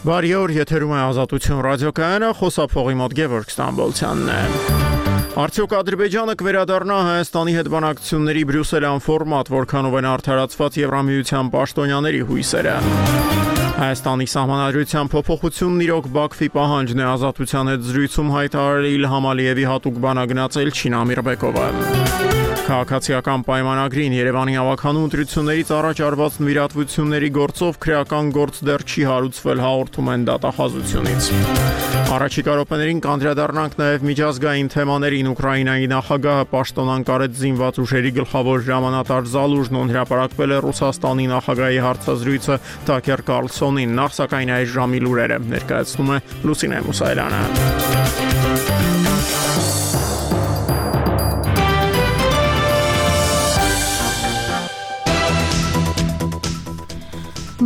Բարի օր, եթերում է Ազատություն ռադիոկայանը, խոսափողի մոտ Գևորգ Ստամբոլցյանն է։ Արդյոք Ադրբեջանը կվերադառնա Հայաստանի հետ բանակցությունների Բրյուսելյան ֆորմատ, որքանով են արդարացված Եվրամիության պաշտոնյաների հույսերը։ Հայաստանի սահմանադրության փոփոխությունն իրոք Բաքվի պահանջն է ազատության հետ զրույցում հայտարարել Իլհամ Ալիևի հատուկ բանագնացել Չինա Միրբեկովը։ Քաղաքացիական պայմանագրին Երևանի ավականու ընտրություններից առաջ արված նվիրատվությունների գործով քրեական գործ դեռ չի հարուցվել հաղորդում են դատախազությունից։ Առաջիկա րոպեներին կանդրադառնանք նաև միջազգային թեմաներին Ուկրաինայի նախագահը պաշտոնանկարեց զինված ուժերի գլխավոր հրամանատար Զալուժնոն հրապարակվել է Ռուսաստանի նախագահի հարցազրույցը Թակեր Կարլսոնին։ Նախ սակայն այս ժամի լուրերը ներկայացնում է Լուսինե Մուսայելյանը։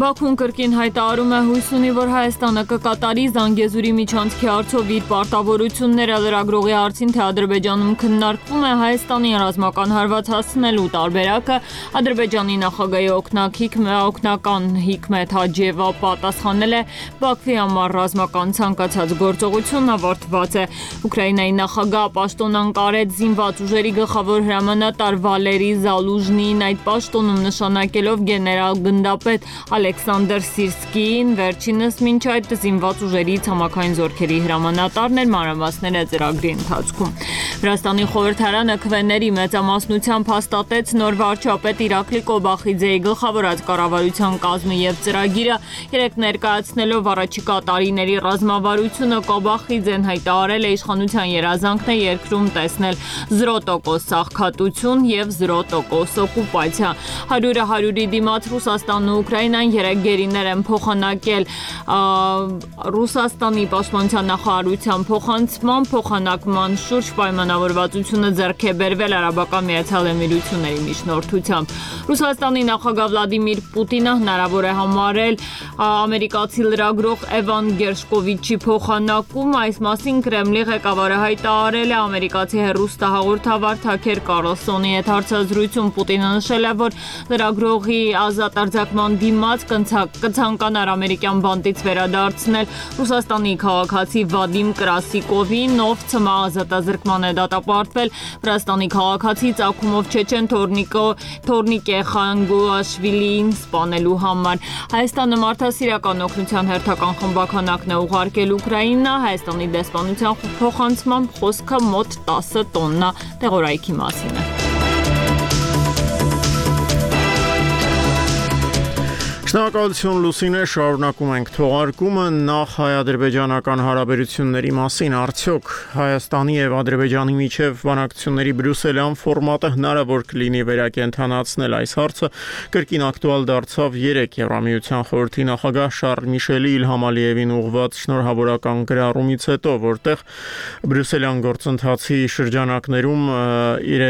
Բաքուն կրկին հայտարարում է հույս ունի, որ Հայաստանը կկատարի Զանգեզուրի միջանցքի հարցով իր պարտավորությունները լրագրողի հարցին, թե Ադրբեջանում քննարկվում է Հայաստանի ռազմական հարված հասցնելու տարբերակը, Ադրբեջանի նախագահի օկնակ Հիկմե օկնական Հիկմետ Հաջիևա պատասխանել է Բաքվի համար ռազմական ցանկացած գործողություն ավարտված է։ Ուկրաինայի նախագահ պաշտոնան կարեց զինված ուժերի գլխավոր հրամանատար Վալերի Զալուժնին այդ պաշտոնում նշանակելով գեներալ գնդապետ Ալեքսանդր Սիրսկին, վերջինս մինչ այդ զինված ուժերի ցամաքային զորքերի հրամանատարն էր մանրամասները ծրագրի ընթացքում։ Վրաստանի խորհրդարանը քվեների մեծամասնությամբ հաստատեց նոր վարչապետ Իրակլի Կոբախիձեի գլխավորած կառավարության կազմը եւ ծրագիրը, երեք ներկայացնելով առաջիկա տարիների ռազմավարությունը Կոբախիձեն հայտարարել է իշխանության երազանքն է երկրում տեսնել 0% սախքատություն եւ 0% օկուպացիա։ 100-ը 100-ի դիմաց Ռուսաստանն ու Ուկրաինան երեք գերիներ են փոխանակել Ռուսաստանի պաշտպանության նախարարության փոխանցման փոխանակման շուրջ պայմանավորվածությունը ձեռք է բերվել Արաբական Միացյալ Էմիրությունների միջնորդությամբ։ Ռուսաստանի նախագահ Վլադիմիր Պուտինը հնարավոր է համարել ամերիկացի լրագրող Էվան Գերշկովիչի փոխանակում այս մասին Կրեմլի ղեկավարը հայտարարել է. Ամերիկացի հերոստահաղորդավար Թաքեր Կարլսոնի հետ հարցազրույցում Պուտինը նշել է, որ լրագրողի ազատ արձակման դիմաց կցանկանար ամերիկյան բանտից վերադարձնել Ռուսաստանի քաղաքացի Վադիմ Կրասիկովին, ով ցմա ազատազրկման է դատապարտվել Վրաստանի քաղաքացի ցակումով Չեչեն Թորնիկո Թորնիկե Խանգուաշվիլին սպանելու համար։ Հայաստանը մարդասիրական օգնության հերթական խմբականակն է ուղարկել Ուկրաինա, Հայաստանի դեսպանության փոխանցմամբ խոսքը մոտ 10 տոննա տեղորայքի մասին է։ Շնորհակալություն Լուսինե, շարունակում ենք թողարկումը նախ հայ-ադրբեջանական հարաբերությունների մասին. Արդյոք Հայաստանի եւ Ադրբեջանի միջև բանակցությունների Բրյուսելյան ֆորմատը հնարավոր կլինի վերակենդանացնել այս հարցը կրկին ակտուալ դարձավ 3 Եվրամիության խորհրդի նախագահ Շարլ Միշելի Իլհամ Ալիևին ուղղված շնորհավորական գրառումից հետո, որտեղ Բրյուսելյան գործընթացի շրջանակներում իր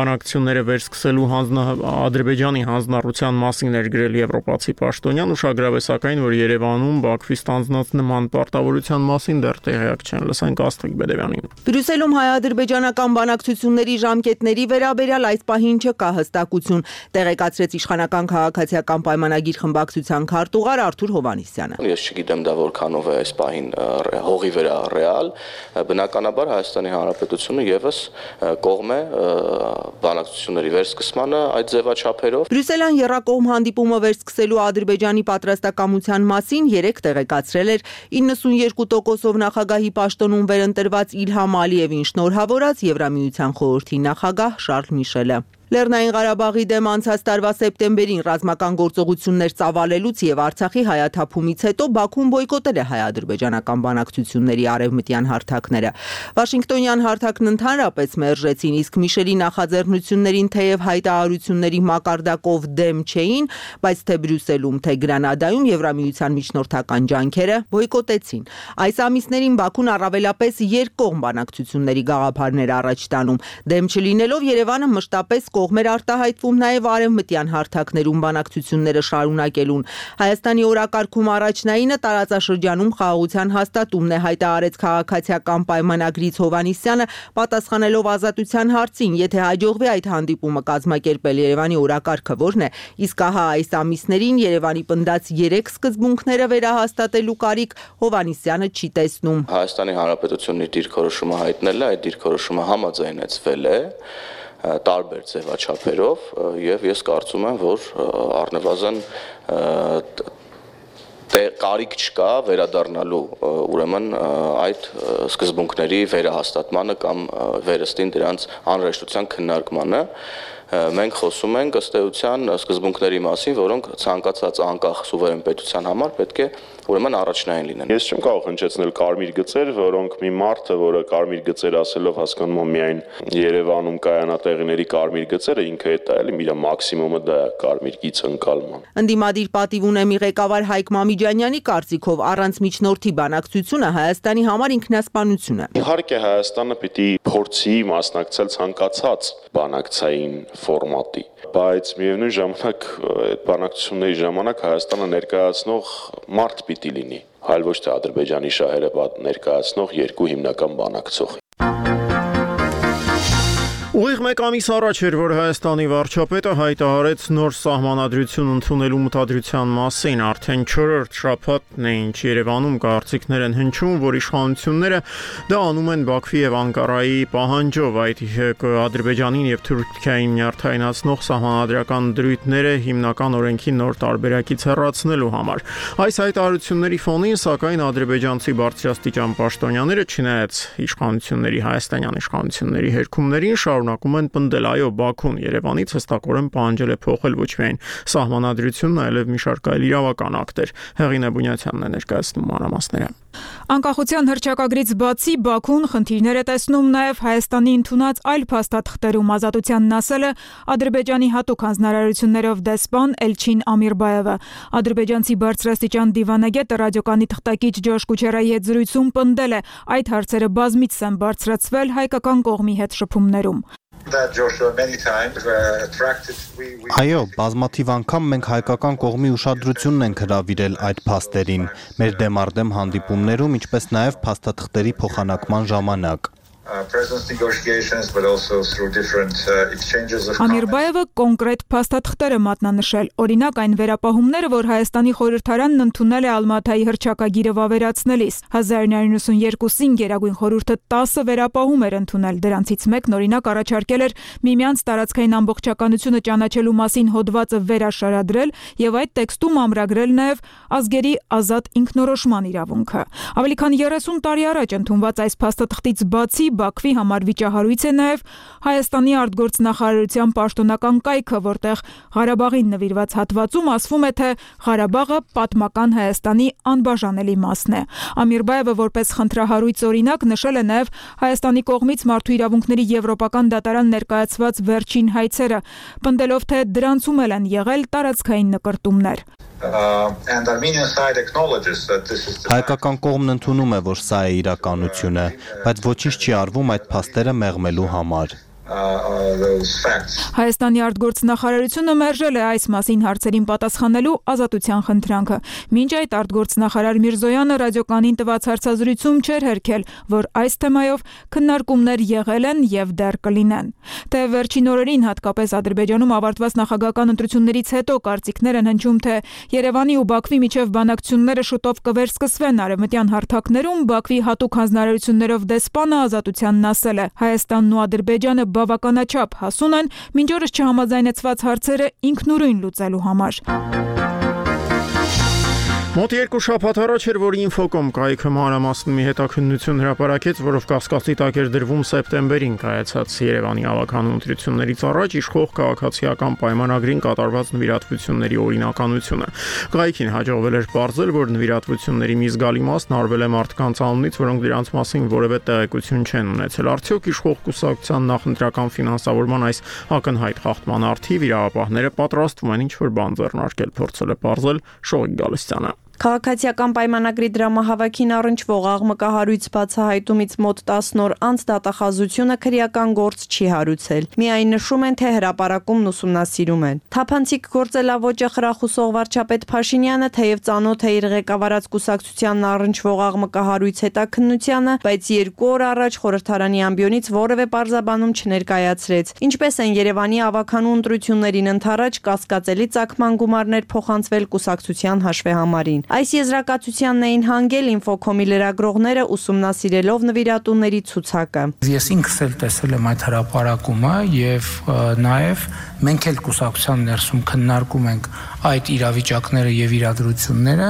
բանակցությունները վերսկսելու հանձնա Ադրբեջանի հանձնառության մասին էր գրել Եվրոպա Եվրոպացի պաշտոնյան ուշագրավ է սակայն որ Երևանում Բաքվի ստանձնած նման պարտավորության մասին դեռ տեղյակ չեն լսենք Աստղիկ Բեդևյանին Բրյուսելում հայ-ադրբեջանական բանակցությունների ժամկետների վերաբերյալ այս պահին չկա հստակություն տեղեկացրեց իշխանական քաղաքացիական պայմանագիր խմբակցության քարտուղար Արթուր Հովանիսյանը Ես չգիտեմ դա որքանով է այս պահին հողի վրա ռեալ բնականաբար Հայաստանի Հանրապետությունը եւս կողմ է բանակցությունների վերսկսմանը այդ ձևաչափերով Բրյուսելյան երրակողմ հանդիպումը վերսկս սկսելու Ադրբեջանի պատրաստակամության մասին երեք տեղեկացրել էր. 92%-ով նախագահի պաշտոնում վերընտրված Իլհամ Ալիևին շնորհավորած Եվրամիության խորհրդի նախագահ Շարլ Միշելը։ Լեռնային Ղարաբաղի դեմ անցած տարվա սեպտեմբերին ռազմական գործողություններ ծավալելուց եւ Արցախի հայաթափումից հետո Բաքուն բոյկոտել է հայ-ադրբեջանական բանակցությունների արևմտյան հարթակները։ Վաշինգտոնյան հարթակն ընդհանրապես մերժեցին, իսկ Միշելի նախաձեռնություններին թեև հայտարարությունների մակարդակով դեմ չէին, բայց թե Բրյուսելում, թե Գրանադայում Եվրամիության միջնորդական ջանքերը բոյկոտեցին։ Այս ամիսներին Բաքուն առավելապես երկկողմ բանակցությունների գաղափարներ առաջ տանում։ Դեմ չլինելով Երևանը մշտապես կողմեր արտահայտվում նաև արևմտյան հարթակներում բանակցությունները շարունակելուն։ Հայաստանի օրակարգում առաջնայինը տարածաշրջանում խաղաղության հաստատումն է հայտարարեց քաղաքացիական պայմանագրից Հովանիսյանը, պատասխանելով ազատության հարցին, եթե հաջողվի այդ հանդիպումը կազմակերպել Երևանի օրակարգը որն է, իսկ ահա այս ամիսներին Երևանի պնդած 3 սկզբունքները վերահաստատելու կարիք Հովանիսյանը չի տեսնում։ Հայաստանի Հանրապետությունի դիրքորոշումը հայտնել է, այդ դիրքորոշումը համաձայնեցվել է տարբեր ձևաչափերով եւ ես կարծում եմ, որ առնվազն կարիք չկա վերադառնալու ուրեմն այդ սկզբունքների վերահաստատմանը կամ վերստին դրանց անհրաժեշտության քննարկմանը մենք խոսում ենք ըստ էության սկզբունքների մասին, որոնք ցանկացած անկախ սուվերեն պետության համար պետք է ուրեմն առաջնային լինեն։ Ես չեմ կարող հնչեցնել կարմիր գծեր, որոնք մի մարդը, որը կարմիր գծեր ասելով հասկանում է միայն Երևանում կայանատեղիների կարմիր գծերը, ինքը է դա էլի իր մաքսիմումը դա է կարմիր գիծ ընկալման։ Ընդդիմադիր պատիվ ունեմի ղեկավար Հայկ Մամիջանյանի կարծիքով առանց միջնորդի բանակցությունը Հայաստանի համար ինքնասպանություն է։ Իհարկե Հայաստանը պիտի փորձի մասնակցել ցանկացած բանակցային ֆորմատի բայց միևնույն ժամանակ այդ բանակցությունների ժամանակ Հայաստանը ներկայացնող մարդ պիտի լինի, այլ ոչ թե Ադրբեջանի շահերը ներկայացնող երկու հիմնական բանակցող։ Ուղիղ մեկ ամիս առաջ էր, որ Հայաստանի վարչապետը հայտարարեց նոր սահմանադրություն ընդունելու մտադրության մասին։ Արդեն 4-րդ շաբաթն է, ինչ Երևանում կարծիքներ են հնչում, որ իշխանությունները դա անում են Բաքվի եւ Անկարայի պահանջով, այդ Ադրբեջանին եւ Թուրքիային նյարդայնացնող սահմանադրական դրույթները հիմնական օրենքի նոր տարբերակից հեռացնելու համար։ Այս հայտարարությունների ֆոնին, սակայն ադրբեջանցի բարձրաստիճան պաշտոնյաները, չնայած իշխանությունների հայաստանյան իշխանությունների հերքումներին, շարունակում շարունակում են պնդել, այո, Բաքուն Երևանից հստակորեն պահանջել է փոխել ոչ միայն սահմանադրությունն, այլև մի շարք այլ իրավական ակտեր։ Հեղինե Բունյացյանն է ներկայացնում մանրամասները։ Անկախության հրճակագրից բացի Բաքուն խնդիրներ է տեսնում նաև Հայաստանի ընդունած այլ փաստաթղթերում ազատությանն ասել է Ադրբեջանի հատուկ հանձնարարություններով դեսպան Էլչին Ամիրբաևը։ Ադրբեջանցի բարձրաստիճան դիվանագետը ռադիոկանի թղթակիչ Ջոշ Կուչերայի հետ զրույցում պնդել է այդ հարցերը բազմիցս են բարձրացվել հայկական կողմի հետ շփումներում։ Այո, բազմաթիվ անգամ մենք հայկական կողմի ուշադրությունն ենք հրավիրել այդ փաստերին, մեր դեմարդեմ հանդիպումներում, ինչպես նաև փաստաթղթերի փոխանակման ժամանակ։ Ամիրբաևը կոնկրետ փաստաթղթեր է մատնանշել։ Օրինակ այն վերապահումները, որ Հայաստանի խորհրդարանն ընդունել է Ալմաթայի հրճակագիրը վավերացնելիս 1992-ին Գերագույն խորհուրդը 10 վերապահում էր ընդունել։ Դրանցից մեկն օրինակ առաջարկել էր միմյանց տարածքային ամբողջականությունը ճանաչելու մասին հոդվածը վերաշարադրել եւ այդ տեքստում ամրագրել նաեւ ազգերի ազատ ինքնորոշման իրավունքը։ Ավելի քան 30 տարի առաջ ընդունված այս փաստաթղթից բացի Բաքվի համար վիճահարույց է նաև Հայաստանի արտգործնախարարության պաշտոնական կայքը, որտեղ Ղարաբաղին նվիրված հատվածում ասվում է, թե Ղարաբաղը պատմական Հայաստանի անբաժանելի մասն է։ Ամիրբաևը որպես խնդրահարույց օրինակ նշել է նաև Հայաստանի կողմից մարդու իրավունքների եվրոպական դատարան ներկայացված վերջին հայցերը, պնդելով, թե դրանցում են եղել տարածքային նկրտումներ։ Հայկական կողմն ընդունում է, որ սա է իրականությունը, բայց ոչինչ չի արվում այդ փաստերը մեղմելու համար։ Հայաստանի արտգործնախարարությունը մերժել է այս մասին հարցերին պատասխանելու ազատության խնդրանքը։ Մինչ այդ արտգործնախարար Միրզոյանը ռադիոկանին տված հարցազրույցում չէր հերքել, որ այս թեմայով քննարկումներ եղել են եւ դեռ կլինեն։ Թե վերջին օրերին հատկապես Ադրբեջանում ավարտված նախագահական ընտրություններից հետո կարծիքներ են հնչում, թե Երևանի ու Բաքվի միջև բանակցությունները շուտով կվերսկսվեն արևմտյան հարթակներում, Բաքվի հատուկ հանձնարարություններով դեսպանը ազատությանն ասել է. Հայաստանն ու Ադրբեջանը բավականաչափ հասուն են մինչ օրս չհամաձայնեցված հարցերը ինքնուրույն լուծելու համար։ Մոտ երկու շաբաթ առաջ էր, որ Infocom կայքը մանրամասն մի հետաքննություն հրապարակեց, որով կասկածի տակ էր դրվում սեպտեմբերին կայացած Երևանի ավականու ընտրություններից առաջ իշխող քաղաքացիական պայմանագրին կատարված նվիրատվությունների օրինականությունը։ Կայքին հաջողվել էր ողջել, որ նվիրատվությունների մի զգալի մասն արվել է մարդկանց անունից, որոնք դրանց մասին որևէ տեղեկություն չեն ունեցել։ Արդյոք իշխող կուսակցության նախընտրական ֆինանսավորման այս ակնհայտ խախտման արդիվ իրավապահները պատրաստվում են ինչ-որ բան ձեռնարկել, փորձել է ողջել Շողիկ Գալստյանը։ Քաղաքացիական պայմանագրի դրամահավաքին առնչվող աղմկահարույց բացահայտումից մոտ 10 օր անց դատախազությունը քրեական գործ չի հարուցել։ Միայն նշում են, թե հրաապարակումն ուսումնասիրում են։ Թափանցիկ գործելավոճը խրախուսող վարչապետ Փաշինյանը թեև ծանոթ է իր ղեկավարած կուսակցությանն առնչվող աղմկահարույց հետաքննությանը, բայց երկու օր առաջ խորհրդարանի ամբիոնից որևէ պարզաբանում չներկայացրեց։ Ինչպես են Երևանի ավականու ընտրություններին ընթരാճ կասկածելի ցակման գումարներ փոխանցվել կուսակցության հաշվեհամարին։ Այս եզրակացությանն էին հանգել Infocom-ի լրագրողները ուսումնասիրելով նվիրատուների ցուցակը։ Ես ինքս էլ տեսել եմ այդ հրապարակումը եւ նաեւ մենք էլ կուսակցության ներսում քննարկում ենք այդ իրավիճակները եւ իրադրությունները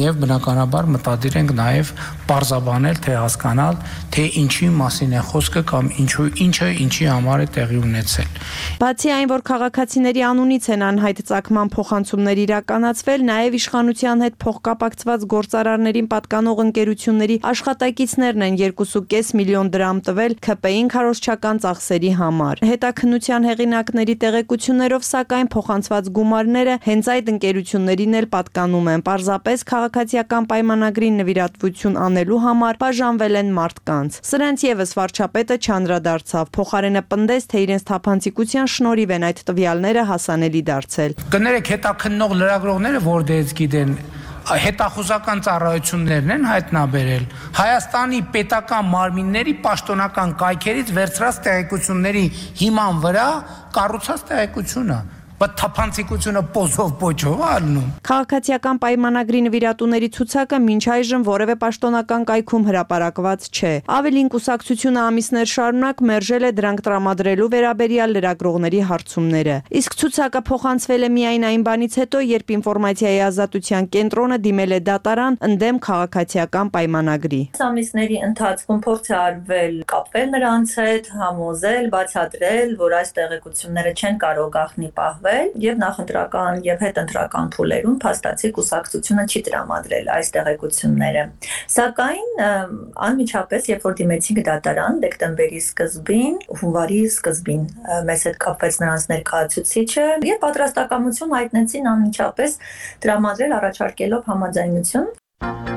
եւ բնականաբար մտադիր ենք նաեւ parzabanել թե հասկանալ թե ինչի մասին է խոսքը կամ ինչու ինչը ինչի համար է տեղի ունեցել։ Բացի այն, որ քաղաքացիների անունից են անհայտ ցակման փոխանցումներ իրականացվել, նաեւ իշխանության հետ փոխկապակցված գործարարներին պատկանող ընկերությունների աշխատակիցներն են 2.5 միլիոն դրամ տվել ՔՊ-ին քարոզչական ծախսերի համար։ Հետաքննության հեղինակների տեղեկություններով սակայն փոխանցված գումարները հենց այդ ընկերություններին էլ պատկանում են։ Պարզապես քաղաքացիական պայմանագրին նվիրատվություն անելու համար բաժանվել են մարդկանց։ Սրանց եւս վարչապետը չանդրադարձավ, փոխարենը պնդեց, թե իրենց թափանցիկության շնորհիվ են այդ տվյալները հասանելի դարձել։ Կներեք հետաքննող լրագրողները որ դες գիտեն հետախուզական ծառայություններն են հայտնաբերել. Հայաստանի պետական մարմինների պաշտոնական կայքերից վերցրած տեղեկությունների հիման վրա կառուցած տեղեկությունը բայց թափանցիկությունը պոզով պոչով ալնում։ Քաղաքացիական պայմանագրի նվիրատուների ցուցակը մինչ այժմ որևէ պաշտոնական կայքում հրապարակված չէ։ Ավելին կուսակցությունը ամիսներ շարունակ մերժել է դրանք տրամադրելու վերաբերյալ լրագրողների հարցումները։ Իսկ ցուցակը փոխանցվել է միայն այն բանից հետո, երբ ինֆորմացիայի ազատության կենտրոնը դիմել է դատարան ընդդեմ քաղաքացիական պայմանագրի։ Ամիսների ընթացքում փորձ է արվել կապվել նրանց հետ, համոզել, բացատրել, որ այս տեղեկությունները չեն կարող գախնի պահվել ստեղծվել եւ նախընտրական եւ հետընտրական փուլերում փաստացի կուսակցությունը չի տրամադրել այս տեղեկությունները։ Սակայն անմիջապես, երբ որ դիմեցինք դատարան դեկտեմբերի սկզբին, հունվարի սկզբին մեզ հետ կապվեց նրանց ներկայացուցիչը եւ պատրաստակամություն հայտնեցին անմիջապես տրամադրել առաջարկելով համաձայնություն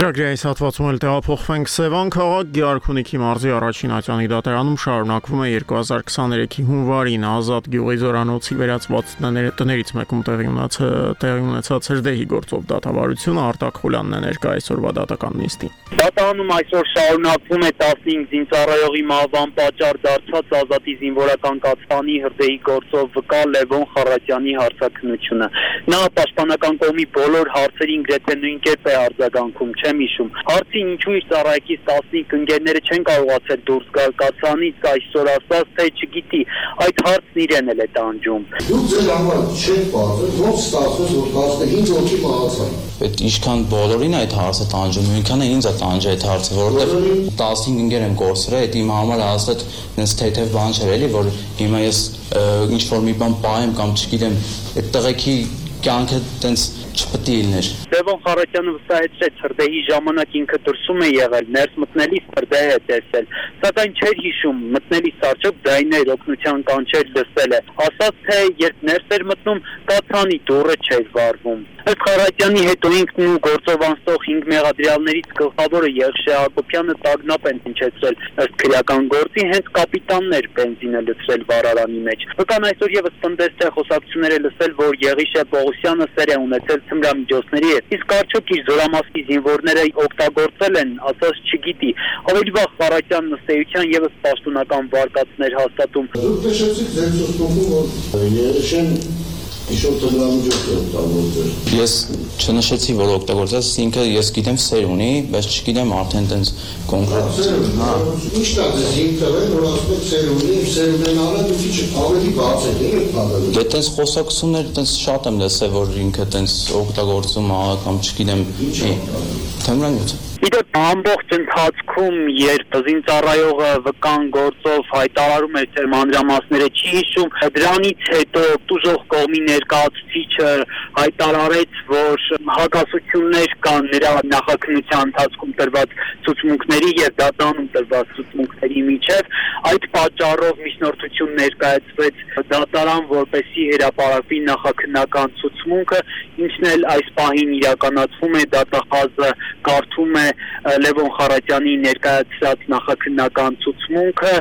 Ծրագրի այս հատվածում էլ տեղափոխվենք Սևան քաղաք Գյարքունիքի մարզի առաջին ատյանի դատարանում շարունակվում է 2023-ի հունվարին ազատ գյուղի զորանոցի վերածված տներից մեկում տեղի ունեցած տեղի ունեցած հրդեհի գործով դատավարությունը Արտակ Խուլյանն է ներկա այսօրվա դատական նիստին։ Դատարանում այսօր շարունակվում է 15 զինծառայողի մահվան պատճառ դարձած ազատի զինվորական կացվանի հրդեհի գործով վկա Լևոն Խարատյանի հարցակնությունը։ Նա պաշտպանական կողմի բոլոր հարցերին գրեթե նույն կերպ է արձագանքում, չէ չեմ հիշում։ Հարցին ինչու իր ծառայակից 15 ընկերները չեն կարողացել դուրս գալ կացանից այսօր ասած թե չգիտի, այդ հարցն իրեն էլ է տանջում։ Դուք ձեր համար չեք բացել, ոնց ստացվեց որ 15 հոգի մահացան։ Այդ ինչքան բոլորին այդ հարցը տանջում, նույնքան է ինձ է տանջը այդ հարցը, որովհետև 15 ընկեր եմ կորցրել, այդ իմ համար ասած այնպես թեթև բան չէր էլի, որ հիմա ես ինչ որ մի բան պահեմ կամ չգիտեմ, այդ տղեկի կյանքը տենց չպետք է լիներ։ Լևոն Խարատյանը վստահեցրեց հրդեհի ժամանակ ինքը դրսում է եղել, ներս մտնելիս հրդեհ է տեսել, սակայն չէր հիշում մտնելիս արդյոք ձայներ օգնության կանչեր լսել է։ Ասաց թե երբ ներս էր մտնում, կացանի դուռը չէր վարվում։ Ըստ Խարատյանի հետո ինքն ու գործով անցող 5 մեղադրյալներից գլխավորը Եղշե Հակոբյանը տագնապ են հնչեցրել ըստ քրեական գործի հենց կապիտաններ բենզինը լցրել վարարանի մեջ։ Վկան այսօր եւս պնդեց թե խոսակցությունները լսել, որ Եղիշե Պողոսյանը սեր է ունեցել թմրամիջոցների հետ։ Իսկ արդյոք իր զորամասկի զինվորները օգտագործել են, ասած չգիտի։ Ավելի վաղ Խարատյանն ըստ էության եւս պաշտոնական վարկածներ հաստատում։ Դուք նշեցիք ձեր խոստումում, որ Եղիշեն Ես չնշեցի, որ օգտագործած, ինքը ես գիտեմ սեր ունի, բայց չգիտեմ արդեն տենց կոնկրետ։ Հա։ Ինչ դա դες ինքը որ ասում սեր ունի, սեր ունենալը դու քիչ ավելի բաց է, դե բանը։ Դե տենց խոսակցություններ տենց շատ եմ լսել, որ ինքը տենց օգտագործում ա կամ չգիտեմ։ Թեմրանյութ։ Իդեպ ամբողջ ընթացքում, երբ զինծառայողը վկան գործով հայտարարում էր թե մանրամասները չի հիշում, դրանից հետո տուժող կողմի ներկայացուցիչը հայտարարեց, որ հակասություններ կան նրա նախաքննության ընթացքում տրված ցուցմունքների եւ դատանում տրված ցուցմունքների միջև այդ պատճառով միջնորդություն ներկայացվեց դատարան որպեսի հրապարակվի նախաքննական ցուցմունքը ինչն էլ այս պահին իրականացվում է դատախազը կարդում է Լևոն Խարատյանի ներկայացրած նախաքննական ցուցմունքը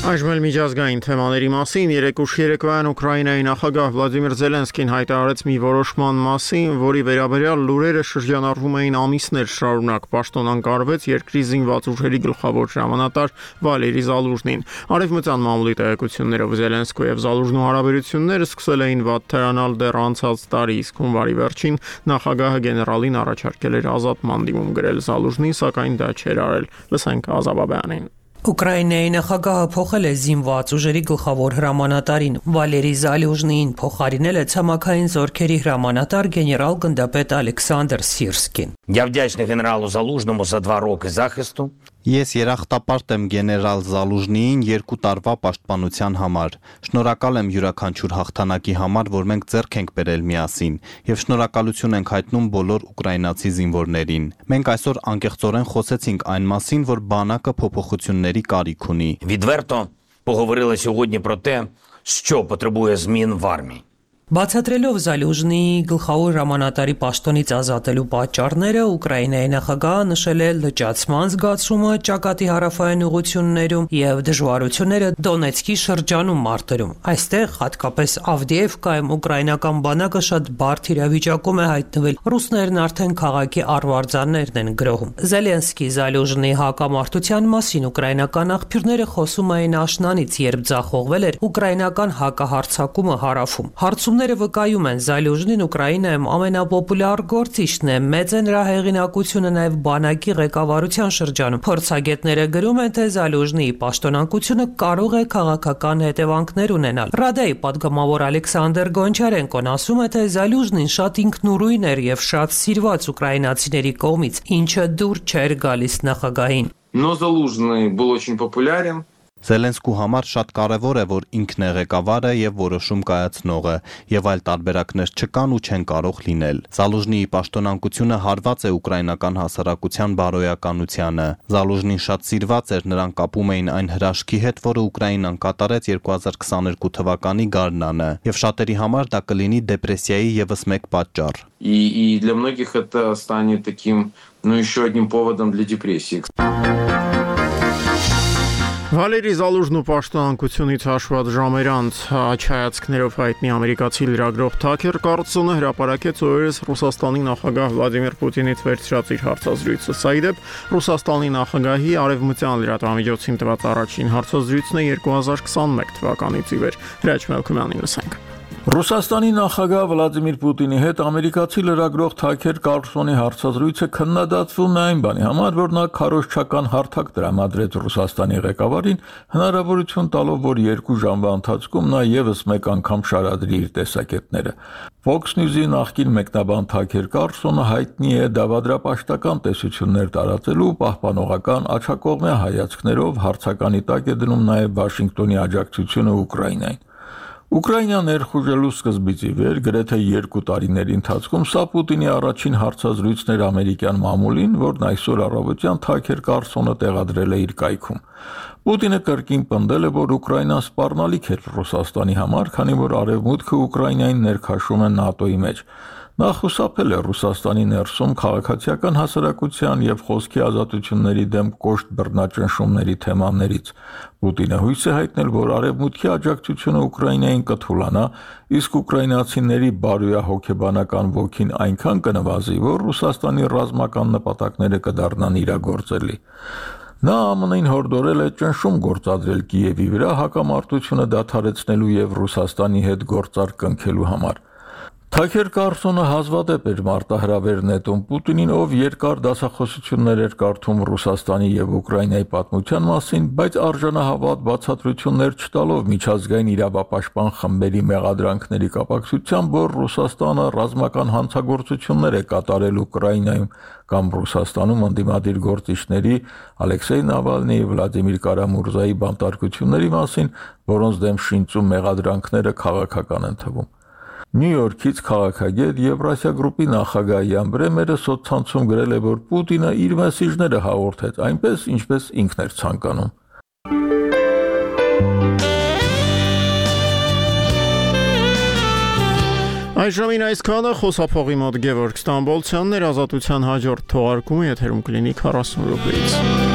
Այժմ միջազգային թեմաների մասին երեկուշ երեկոյան Ուկրաինայի նախագահ Վլադիմիր Զելենսկին հայտարարեց մի որոշման մասին, որի վերաբերյալ լուրերը շրջանառվում էին ամիսներ շարունակ։ Պաշտոնանկարվեց երկրի զինված ուժերի գլխավոր հրամանատար Վալերի Զալուժնին։ Արևմտյան մամուլի տեղեկություններով Զելենսկու եւ Զալուժնու հարաբերությունները սկսել էին վատթարանալ դեռ անցած տարի, իսկ հունվարի վերջին նախագահը գեներալին առաջարկել էր ազատման դիմում գրել Զալուժնին, սակայն դա չէր արել։ Լսենք Ազաբաբյանին։ Ուկրաինայի նախագահը փոխել է զինված ուժերի գլխավոր հրամանատարին Վալերի Զալյուժնիին փոխարինել է ցամաքային զորքերի հրամանատար գեներալ գնդապետ Ալեքսանդր Սիրսկին։ Я вдячна генералу Залужному за два роки захисту, Ես երախտապարտ եմ գեներալ Զալուժնիին երկու տարվա պաշտպանության համար։ Շնորհակալ եմ յուրաքանչյուր հաղթանակի համար, որ մենք ձեռք ենք բերել միասին, եւ շնորհակալություն ենք հայտնում բոլոր ուկրաինացի զինվորներին։ Մենք այսօր անկեղծորեն խոսեցինք այն մասին, որ բանակը փոփոխությունների կարիք ունի։ Відверто поговорили сьогодні про те, що потребує змін в армії. Բացատրելով Զալյուժնի գլխավոր հրամանատարի պաշտոնից ազատելու պատճառները, Ուկրաինայի նախագահը նշել է լճացման զգացումը ճակատի հարավային ուղություններում եւ դժվարությունները Դոնեցկի շրջանում մարտերում։ Այստեղ, հատկապես Ավդիևկայում, ուկրաինական բանակը շատ բարդ իրավիճակում է հայտնվել։ Ռուսներն արդեն քաղաքի արվարձաններն են գրոհում։ Զելենսկի Զալյուժնի հակամարտության մասին ուկրաինական աղբյուրները խոսում էին աշնանից, երբ ձախողվել էր ուկրաինական հակահարցակումը հարավում։ Հարցում Լրագրողները վկայում են, Զալյուժնին Ուկրաինայում ամենապոպուլյար գործիչն է, մեծ է նրա հեղինակությունը նաև բանակի ղեկավարության շրջանում։ Փորձագետները գրում են, թե Զալյուժնիի պաշտոնակությունը կարող է քաղաքական հետևանքներ ունենալ։ Ռադայի падգամավոր Ալեքսանդր Գոնչարենկոն ասում է, թե Զալյուժնին շատ ինքնուրույն էր եւ շատ սիրված ուկրաինացիների կողմից, ինչը դուր չէր գալիս նախագահին. Но Залужный был очень популярен, Զելենսկու համար շատ կարևոր է, որ ինքն է ղեկավարը եւ որոշում կայացնողը, եւ այլ տարբերակներ չկան ու չեն կարող լինել։ Զալուժնիի պաշտոնանկությունը հարված է ուկրաինական հասարակության բարոյականությանը։ Զալուժնին շատ սիրված էր, նրան կապում էին այն հրաշքի հետ, որը Ուկրաինան կատարեց 2022 թվականի գարնանը, եւ շատերի համար դա կլինի դեպրեսիայի եւս մեկ պատճառ։ И, и для многих это станет таким, ну, еще одним поводом для депрессии. Վալերի Զալուժն ու պաշտոնանկությունից հաշված ժամեր անց աչայացքներով հայտնի ամերիկացի լրագրող Թաքեր Կարլսոնը հրապարակեց օրերս Ռուսաստանի նախագահ Վլադիմիր Պուտինից վերցրած իր հարցազրույցը։ Սա իդեպ Ռուսաստանի նախագահի արևմտյան լրատվամիջոցին տված առաջին հարցազրույցն է 2021 թվականից ի վեր։ Հրաչ Մելքումյանին լսենք։ Ռուսաստանի նախագահ Վլադիմիր Պուտինի հետ ամերիկացի լրագրող Թաքեր Կարլսոնի հարցազրույցը քննադատվում է այն բանի համար, որ նա քարոշչական հարթակ տրամադրեց Ռուսաստանի ղեկավարին, հնարավորություն տալով, որ երկու ժամվա ընթացքում նա եւս մեկ անգամ շարադրի իր տեսակետները։ Fox News-ի նախկին մեկնաբան Թաքեր Կարլսոնը հայտնի է դավադրապաշտական տեսություններ տարածելու պահպանողական աչակողմյա հայացքներով հարցականի տակ է դնում նաև Վաշինգտոնի աջակցությունը Ուկրաինային։ Ուկրաինա ներխուժելու սկզբից ի վեր գրեթե 2 տարիների ընթացքում սա Պուտինի առաջին հարցազրույցն էր ամերիկյան մամուլին, որն այսօր առավոտյան Թաքեր Կարսոնը տեղադրել է իր կայքում։ Պուտինը կրկին պնդել է, որ Ուկրաինան սպառնալիք է Ռուսաստանի համար, քանի որ Արևմուտքը Ուկրաինային ներքաշում է ՆԱՏՕ-ի մեջ։ Նա խուսափել է Ռուսաստանի ներսում քաղաքացիական հասարակության եւ խոսքի ազատությունների դեմ կոշտ բռնաճնշումների թեմաներից։ Պուտինը հույս է հայտնել, որ արևմուտքի աջակցությունը Ուկրաինային կթուլանա, իսկ ուկրաինացիների բարոյահոգեբանական ոգին այնքան կնվազի, որ Ռուսաստանի ռազմական նպատակները կդառնան իրագործելի։ Նա ԱՄՆ-ին հորդորել է ճնշում գործադրել Կիևի վրա հակամարտությունը դադարեցնելու եւ Ռուսաստանի հետ գործարք կնքելու համար։ Թաքեր Կարսոնը հազվադեպ էր մարտահրավեր նետում Պուտինին, ով երկար դասախոսություններ էր կարդում Ռուսաստանի եւ Ուկրաինայի պատմության մասին, բայց արժանահավատ բացատրություններ չտալով միջազգային իրավապաշտպան խմբերի մեղադրանքների կապակցությամբ, որ Ռուսաստանը ռազմական հանցագործություններ է կատարել Ուկրաինայում կամ Ռուսաստանում ընդդիմադիր գործիչների Ալեքսեյ Նավալնիի, Վլադիմիր Կարամուրզայի բանտարկությունների մասին, որոնց դեմ շինծում մեղադրանքները քաղաքական են թվում։ Նյու Յորքից քաղաքագետ Եվրասիա գրուպի նախագահ Յան Բրեմերը սոցցանցում գրել է, որ Պուտինը իր մեսիջները հաղորդեց այնպես, ինչպես ինքն էր ցանկանում։ Այժմին այսքանը խոսափողի մոտ Գևորգ Ստամբոլցյանն էր ազատության հաջորդ թողարկումը եթերում կլինի 40 րոպեից։